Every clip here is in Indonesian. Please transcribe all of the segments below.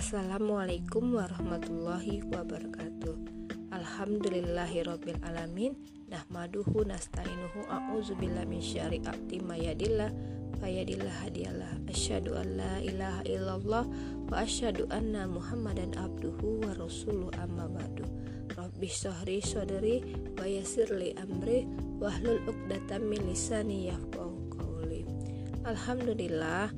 Assalamualaikum warahmatullahi wabarakatuh. Alhamdulillahirabbil alamin nahmaduhu nasta'inuhu a'udzubillahi min syarri abdi mayadillah fayadillah hadiyalah asyhadu an la ilaha illallah wa asyhadu anna muhammadan abduhu wa rasuluh amma ba'du. Rabbi sahri sadri wa yassirli amri wahlul 'uqdatam min lisani yafqahu qawli. Alhamdulillah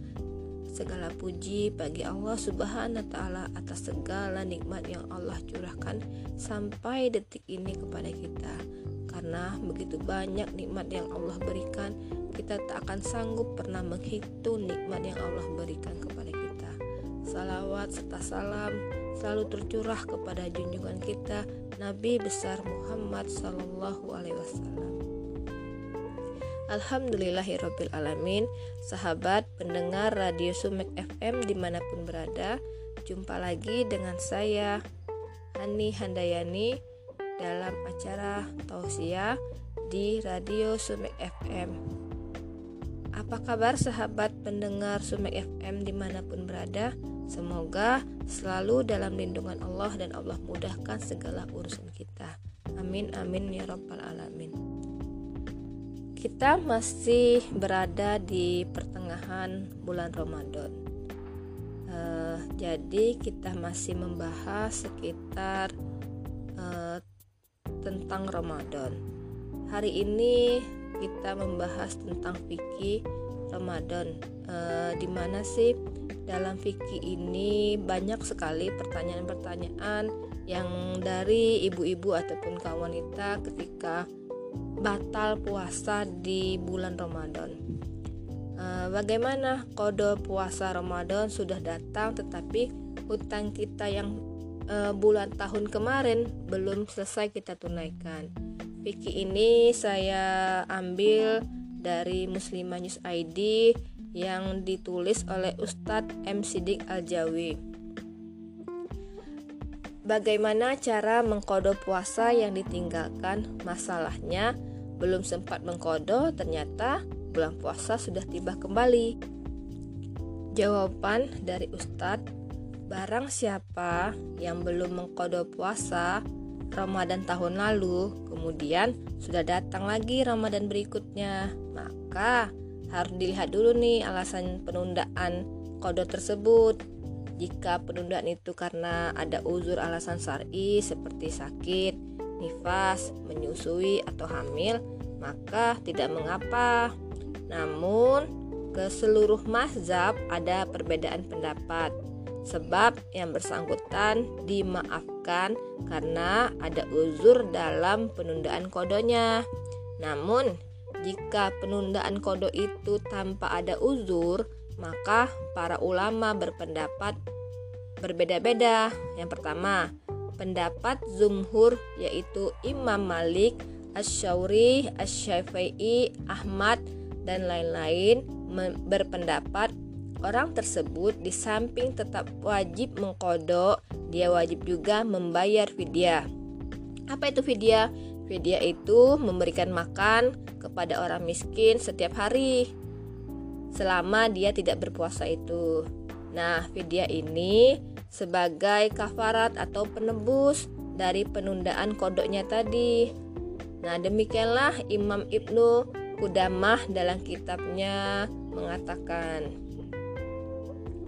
Segala puji bagi Allah Subhanahu wa taala atas segala nikmat yang Allah curahkan sampai detik ini kepada kita. Karena begitu banyak nikmat yang Allah berikan, kita tak akan sanggup pernah menghitung nikmat yang Allah berikan kepada kita. Salawat serta salam selalu tercurah kepada junjungan kita Nabi besar Muhammad Sallallahu Alaihi Wasallam. Alhamdulillahirabbil alamin. Sahabat pendengar Radio Sumek FM di mana pun berada, jumpa lagi dengan saya Hani Handayani dalam acara Tausia di Radio Sumek FM. Apa kabar sahabat pendengar Sumek FM di mana pun berada? Semoga selalu dalam lindungan Allah dan Allah mudahkan segala urusan kita. Amin amin ya rabbal alamin kita masih berada di pertengahan bulan Ramadan. Uh, jadi kita masih membahas sekitar uh, tentang Ramadan. Hari ini kita membahas tentang fikih Ramadan. Uh, di mana sih dalam fikih ini banyak sekali pertanyaan-pertanyaan yang dari ibu-ibu ataupun kaum wanita ketika batal puasa di bulan Ramadan. Eh, bagaimana kode puasa Ramadan sudah datang tetapi hutang kita yang uh, bulan tahun kemarin belum selesai kita tunaikan. Fikih ini saya ambil dari Muslimah News ID yang ditulis oleh Ustadz M. Sidik Al-Jawi. Bagaimana cara mengkodo puasa yang ditinggalkan? Masalahnya, belum sempat mengkodo, ternyata bulan puasa sudah tiba kembali. Jawaban dari Ustadz, barang siapa yang belum mengkodo puasa Ramadan tahun lalu, kemudian sudah datang lagi Ramadan berikutnya, maka harus dilihat dulu nih alasan penundaan kodo tersebut. Jika penundaan itu karena ada uzur alasan syar'i seperti sakit, nifas, menyusui atau hamil, maka tidak mengapa. Namun, ke seluruh mazhab ada perbedaan pendapat. Sebab yang bersangkutan dimaafkan karena ada uzur dalam penundaan kodonya. Namun, jika penundaan kodo itu tanpa ada uzur, maka para ulama berpendapat berbeda-beda. Yang pertama, pendapat Zumhur yaitu Imam Malik, Ash-Shawri, Ash-Syafi'i, Ahmad, dan lain-lain berpendapat orang tersebut di samping tetap wajib mengkodok, dia wajib juga membayar fidyah. Apa itu fidyah? Fidyah itu memberikan makan kepada orang miskin setiap hari selama dia tidak berpuasa itu. Nah, fidyah ini sebagai kafarat atau penebus dari penundaan kodoknya tadi. Nah, demikianlah Imam Ibnu Kudamah dalam kitabnya mengatakan.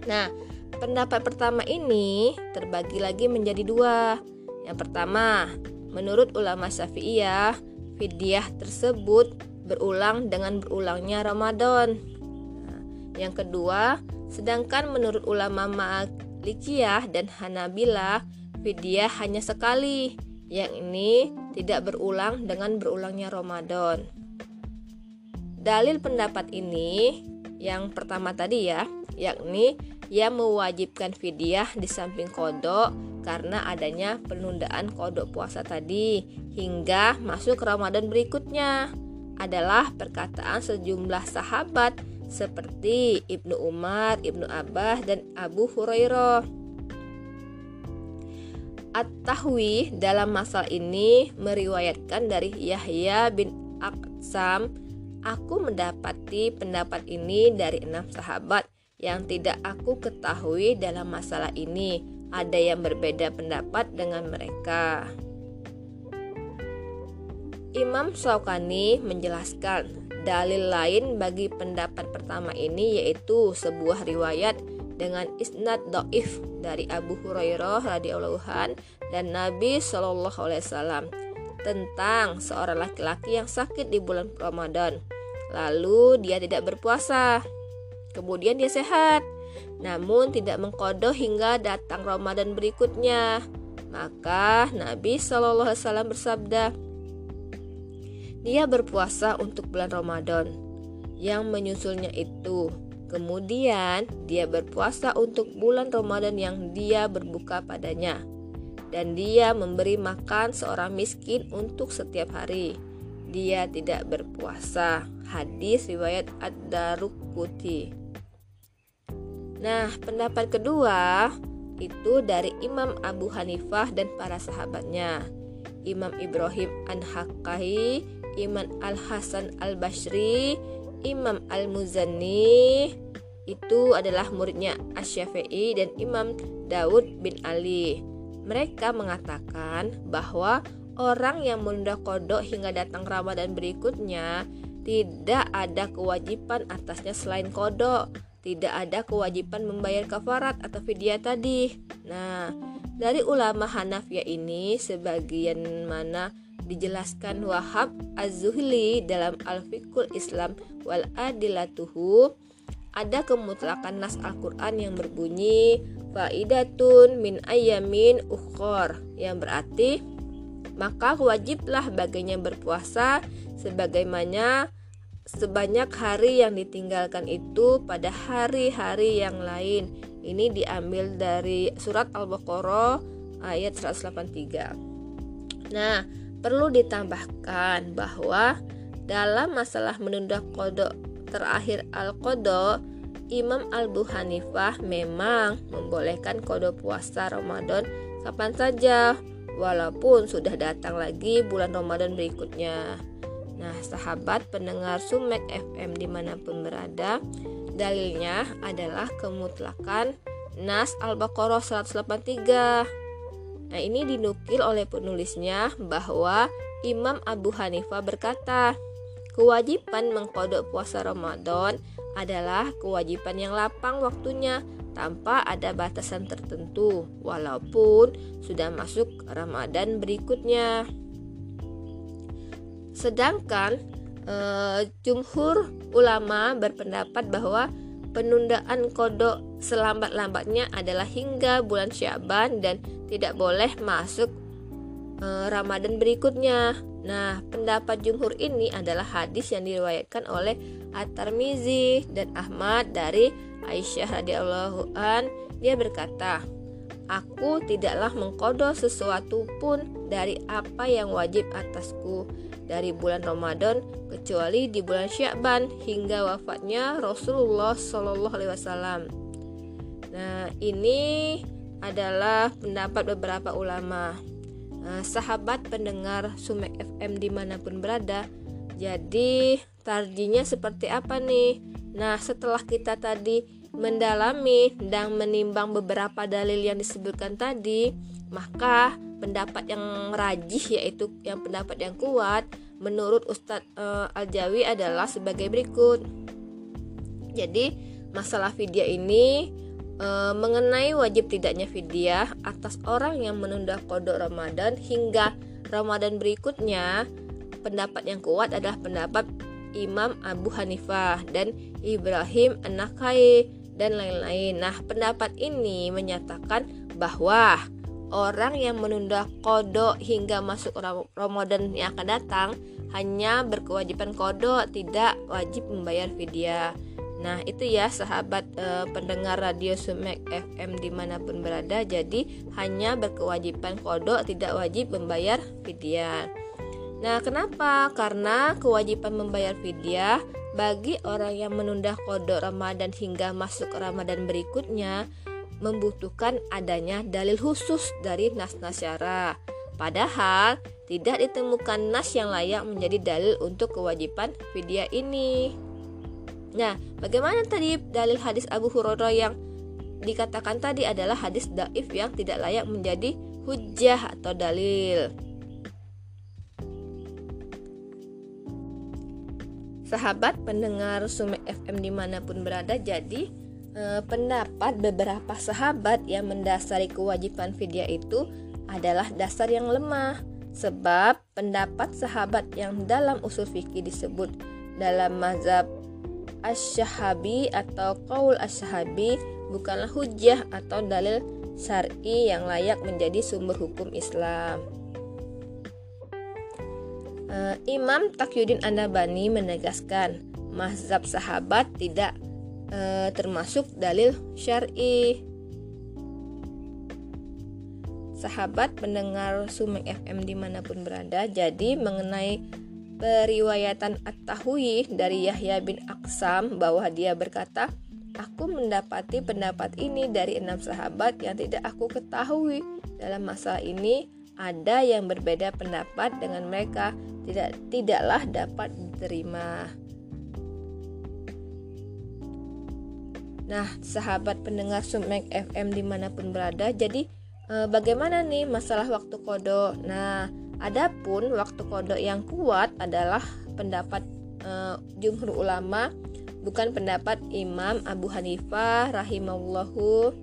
Nah, pendapat pertama ini terbagi lagi menjadi dua. Yang pertama, menurut ulama Syafi'iyah, fidyah tersebut berulang dengan berulangnya Ramadan. Nah, yang kedua, sedangkan menurut ulama Malikiyah dan Hanabila fidyah hanya sekali, yang ini tidak berulang dengan berulangnya Ramadan. Dalil pendapat ini yang pertama tadi ya, yakni yang mewajibkan fidyah di samping kodok karena adanya penundaan kodok puasa tadi hingga masuk Ramadan berikutnya adalah perkataan sejumlah sahabat seperti Ibnu Umar, Ibnu Abbas, dan Abu Hurairah. At-Tahwi dalam masalah ini meriwayatkan dari Yahya bin Aqsam Aku mendapati pendapat ini dari enam sahabat yang tidak aku ketahui dalam masalah ini. Ada yang berbeda pendapat dengan mereka. Imam Syaukani menjelaskan dalil lain bagi pendapat pertama ini yaitu sebuah riwayat dengan isnad doif dari Abu Hurairah radhiyallahu dan Nabi Shallallahu alaihi wasallam tentang seorang laki-laki yang sakit di bulan Ramadan. Lalu dia tidak berpuasa. Kemudian dia sehat, namun tidak mengkodoh hingga datang Ramadan berikutnya. Maka Nabi Shallallahu alaihi wasallam bersabda, dia berpuasa untuk bulan Ramadan yang menyusulnya itu. Kemudian dia berpuasa untuk bulan Ramadan yang dia berbuka padanya. Dan dia memberi makan seorang miskin untuk setiap hari. Dia tidak berpuasa. Hadis riwayat Ad-Daruquti. Nah, pendapat kedua itu dari Imam Abu Hanifah dan para sahabatnya. Imam Ibrahim An-Hakkai Imam Al-Hasan Al-Bashri, Imam Al-Muzani itu adalah muridnya Asy-Syafi'i dan Imam Daud bin Ali. Mereka mengatakan bahwa orang yang menunda kodok hingga datang Ramadan berikutnya tidak ada kewajiban atasnya selain kodok. Tidak ada kewajiban membayar kafarat atau fidyah tadi. Nah, dari ulama Hanafiyah ini sebagian mana dijelaskan Wahab Az-Zuhli dalam Al-Fiqhul Islam wal Adilatuhu ada kemutlakan nas Al-Quran yang berbunyi faidatun min ayamin ukhor yang berarti maka wajiblah baginya berpuasa sebagaimana sebanyak hari yang ditinggalkan itu pada hari-hari yang lain. Ini diambil dari surat Al-Baqarah ayat 183. Nah, Perlu ditambahkan bahwa dalam masalah menunda kodok terakhir al-kodok, Imam Al-Bu Hanifah memang membolehkan kodok puasa Ramadan kapan saja, walaupun sudah datang lagi bulan Ramadan berikutnya. Nah, sahabat pendengar Sumek FM di mana pun berada, dalilnya adalah kemutlakan Nas Al-Baqarah 183 Nah, ini dinukil oleh penulisnya bahwa Imam Abu Hanifah berkata, kewajiban mengkodok puasa Ramadan adalah kewajiban yang lapang waktunya tanpa ada batasan tertentu walaupun sudah masuk Ramadan berikutnya. Sedangkan eh, jumhur ulama berpendapat bahwa penundaan kodok selambat-lambatnya adalah hingga bulan Syaban dan tidak boleh masuk e, Ramadan berikutnya. Nah, pendapat jumhur ini adalah hadis yang diriwayatkan oleh At-Tirmizi dan Ahmad dari Aisyah radhiyallahu an. Dia berkata, "Aku tidaklah mengkodok sesuatu pun dari apa yang wajib atasku dari bulan Ramadan kecuali di bulan Sya'ban hingga wafatnya Rasulullah Shallallahu alaihi wasallam." Nah, ini adalah pendapat beberapa ulama. Nah, sahabat pendengar Sumek FM di mana pun berada. Jadi tarjinya seperti apa nih? Nah setelah kita tadi mendalami dan menimbang beberapa dalil yang disebutkan tadi maka pendapat yang rajih yaitu yang pendapat yang kuat menurut Ustadz uh, Al-Jawi adalah sebagai berikut. Jadi masalah video ini e, mengenai wajib tidaknya fidyah atas orang yang menunda kodok Ramadan hingga Ramadan berikutnya pendapat yang kuat adalah pendapat Imam Abu Hanifah dan Ibrahim An-Nakhai dan lain-lain. Nah, pendapat ini menyatakan bahwa orang yang menunda kodok hingga masuk Ramadan yang akan datang hanya berkewajiban kodok, tidak wajib membayar fidyah. Nah itu ya sahabat e, pendengar radio Sumek FM di mana pun berada Jadi hanya berkewajiban kodok tidak wajib membayar fidyah Nah kenapa? Karena kewajiban membayar fidyah bagi orang yang menunda kodok Ramadan hingga masuk Ramadan berikutnya membutuhkan adanya dalil khusus dari nas-nas syara. Padahal tidak ditemukan nas yang layak menjadi dalil untuk kewajiban fidyah ini. Nah, bagaimana tadi dalil hadis Abu Hurairah yang dikatakan tadi adalah hadis daif yang tidak layak menjadi hujah atau dalil. Sahabat pendengar Sumek FM di mana pun berada, jadi eh, pendapat beberapa sahabat yang mendasari kewajiban fidyah itu adalah dasar yang lemah sebab pendapat sahabat yang dalam usul fikih disebut dalam mazhab asy atau qaul asy bukanlah hujah atau dalil syar'i yang layak menjadi sumber hukum Islam. Uh, Imam Takyuddin Anabani menegaskan mazhab sahabat tidak uh, termasuk dalil syar'i sahabat pendengar Sumeng FM di mana pun berada jadi mengenai periwayatan At-Tahuyi dari Yahya bin Aksam bahwa dia berkata Aku mendapati pendapat ini dari enam sahabat yang tidak aku ketahui dalam masalah ini ada yang berbeda pendapat dengan mereka tidak tidaklah dapat diterima. Nah, sahabat pendengar Sumek FM di mana pun berada, jadi e, bagaimana nih masalah waktu kodok? Nah, adapun waktu kodok yang kuat adalah pendapat e, jumhur ulama, bukan pendapat Imam Abu Hanifah rahimahullahu.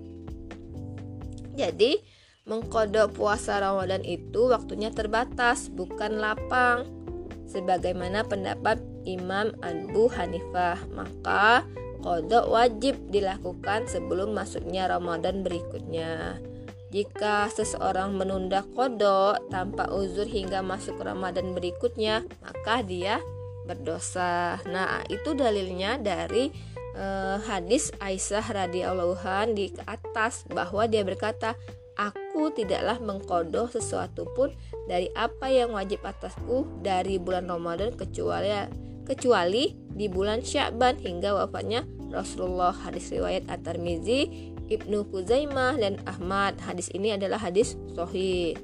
Jadi, mengkodok puasa Ramadan itu waktunya terbatas, bukan lapang. Sebagaimana pendapat Imam Abu Hanifah, maka kodok wajib dilakukan sebelum masuknya Ramadan berikutnya. Jika seseorang menunda kodok tanpa uzur hingga masuk Ramadan berikutnya, maka dia berdosa. Nah, itu dalilnya dari uh, hadis Aisyah radhiyallahu di atas bahwa dia berkata, "Aku tidaklah mengkodok sesuatu pun dari apa yang wajib atasku dari bulan Ramadan kecuali kecuali di bulan Sya'ban hingga wafatnya Rasulullah." Hadis riwayat At-Tirmizi Ibnu Kuzaimah dan Ahmad. Hadis ini adalah hadis sahih.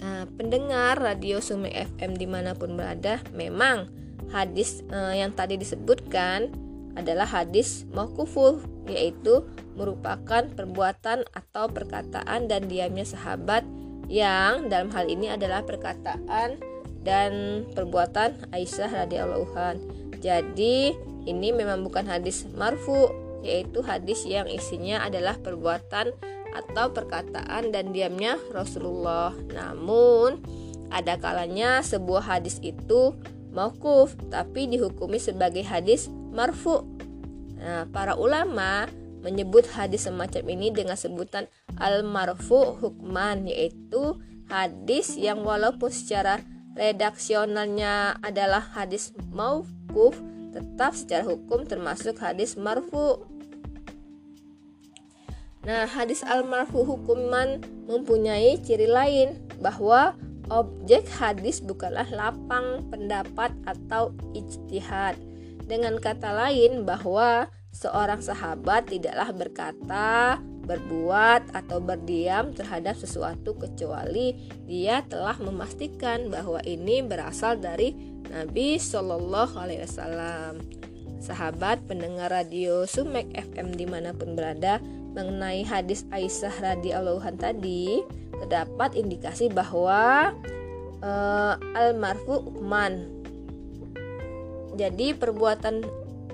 Nah, pendengar radio Sume FM di mana pun berada, memang hadis eh, yang tadi disebutkan adalah hadis mauquful yaitu merupakan perbuatan atau perkataan dan diamnya sahabat yang dalam hal ini adalah perkataan dan perbuatan Aisyah radhiyallahu Jadi ini memang bukan hadis marfu yaitu hadis yang isinya adalah perbuatan atau perkataan dan diamnya Rasulullah. Namun, ada kalanya sebuah hadis itu mauquf tapi dihukumi sebagai hadis marfu. Nah, para ulama menyebut hadis semacam ini dengan sebutan al-marfu hukman yaitu hadis yang walaupun secara redaksionalnya adalah hadis mauquf tetap secara hukum termasuk hadis marfu. Nah, hadis al-marfu hukuman mempunyai ciri lain bahwa objek hadis bukanlah lapang pendapat atau ijtihad. Dengan kata lain bahwa seorang sahabat tidaklah berkata, berbuat atau berdiam terhadap sesuatu kecuali dia telah memastikan bahwa ini berasal dari Nabi Shallallahu Alaihi Wasallam. Sahabat pendengar radio Sumek FM di mana pun berada mengenai hadis Aisyah radhiyallahu tadi terdapat indikasi bahwa uh, almarfu ukman. Jadi perbuatan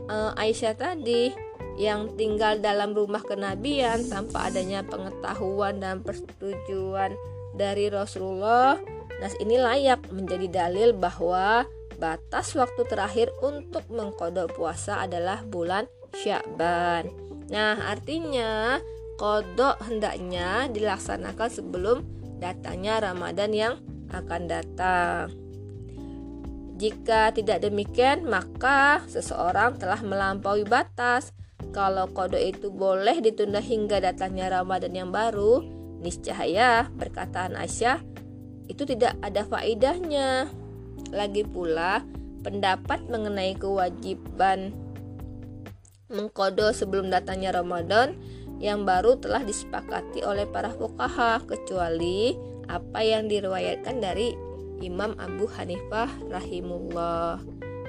uh, Aisyah tadi yang tinggal dalam rumah kenabian tanpa adanya pengetahuan dan persetujuan dari Rasulullah. Nah, ini layak menjadi dalil bahwa batas waktu terakhir untuk mengkodok puasa adalah bulan Syakban. Nah, artinya kodok hendaknya dilaksanakan sebelum datangnya Ramadan yang akan datang. Jika tidak demikian, maka seseorang telah melampaui batas. Kalau kodok itu boleh ditunda hingga datangnya Ramadan yang baru, niscaya perkataan Aisyah itu tidak ada faidahnya. Lagi pula, pendapat mengenai kewajiban mengkodo sebelum datangnya Ramadan yang baru telah disepakati oleh para fukaha kecuali apa yang diriwayatkan dari Imam Abu Hanifah rahimullah.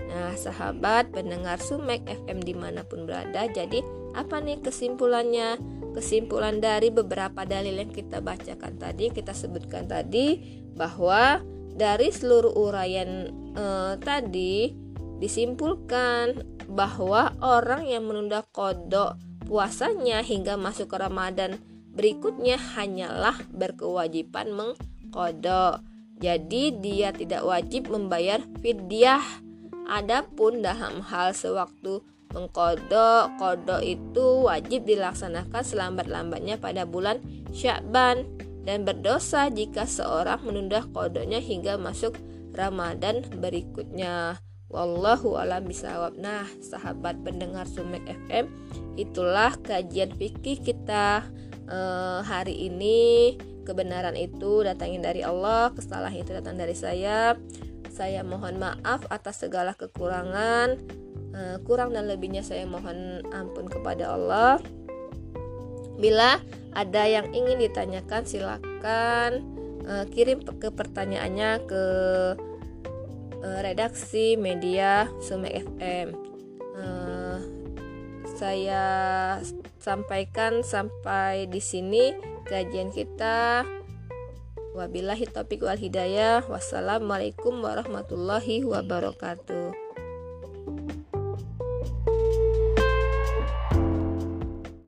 Nah, sahabat pendengar Sumek FM di mana pun berada, jadi apa nih kesimpulannya? Kesimpulan dari beberapa dalil yang kita bacakan tadi, kita sebutkan tadi bahwa dari seluruh uraian eh, tadi disimpulkan bahwa orang yang menunda kodok puasanya hingga masuk ke Ramadan berikutnya hanyalah berkewajiban mengkodok. Jadi dia tidak wajib membayar fidyah. Adapun dalam hal sewaktu mengkodok, kodok itu wajib dilaksanakan selambat-lambatnya pada bulan Syakban dan berdosa jika seorang menunda kodoknya hingga masuk Ramadan berikutnya. Wallahu alam bisawab. Nah, sahabat pendengar Sumek FM, itulah kajian fikih kita uh, hari ini. Kebenaran itu datangin dari Allah, kesalahan itu datang dari saya. Saya mohon maaf atas segala kekurangan. Uh, kurang dan lebihnya saya mohon ampun kepada Allah. Bila ada yang ingin ditanyakan silakan uh, kirim ke pertanyaannya ke uh, redaksi media Sumek FM. Uh, saya sampaikan sampai di sini kajian kita. Wabillahi taufiq wal hidayah. Wassalamualaikum warahmatullahi wabarakatuh.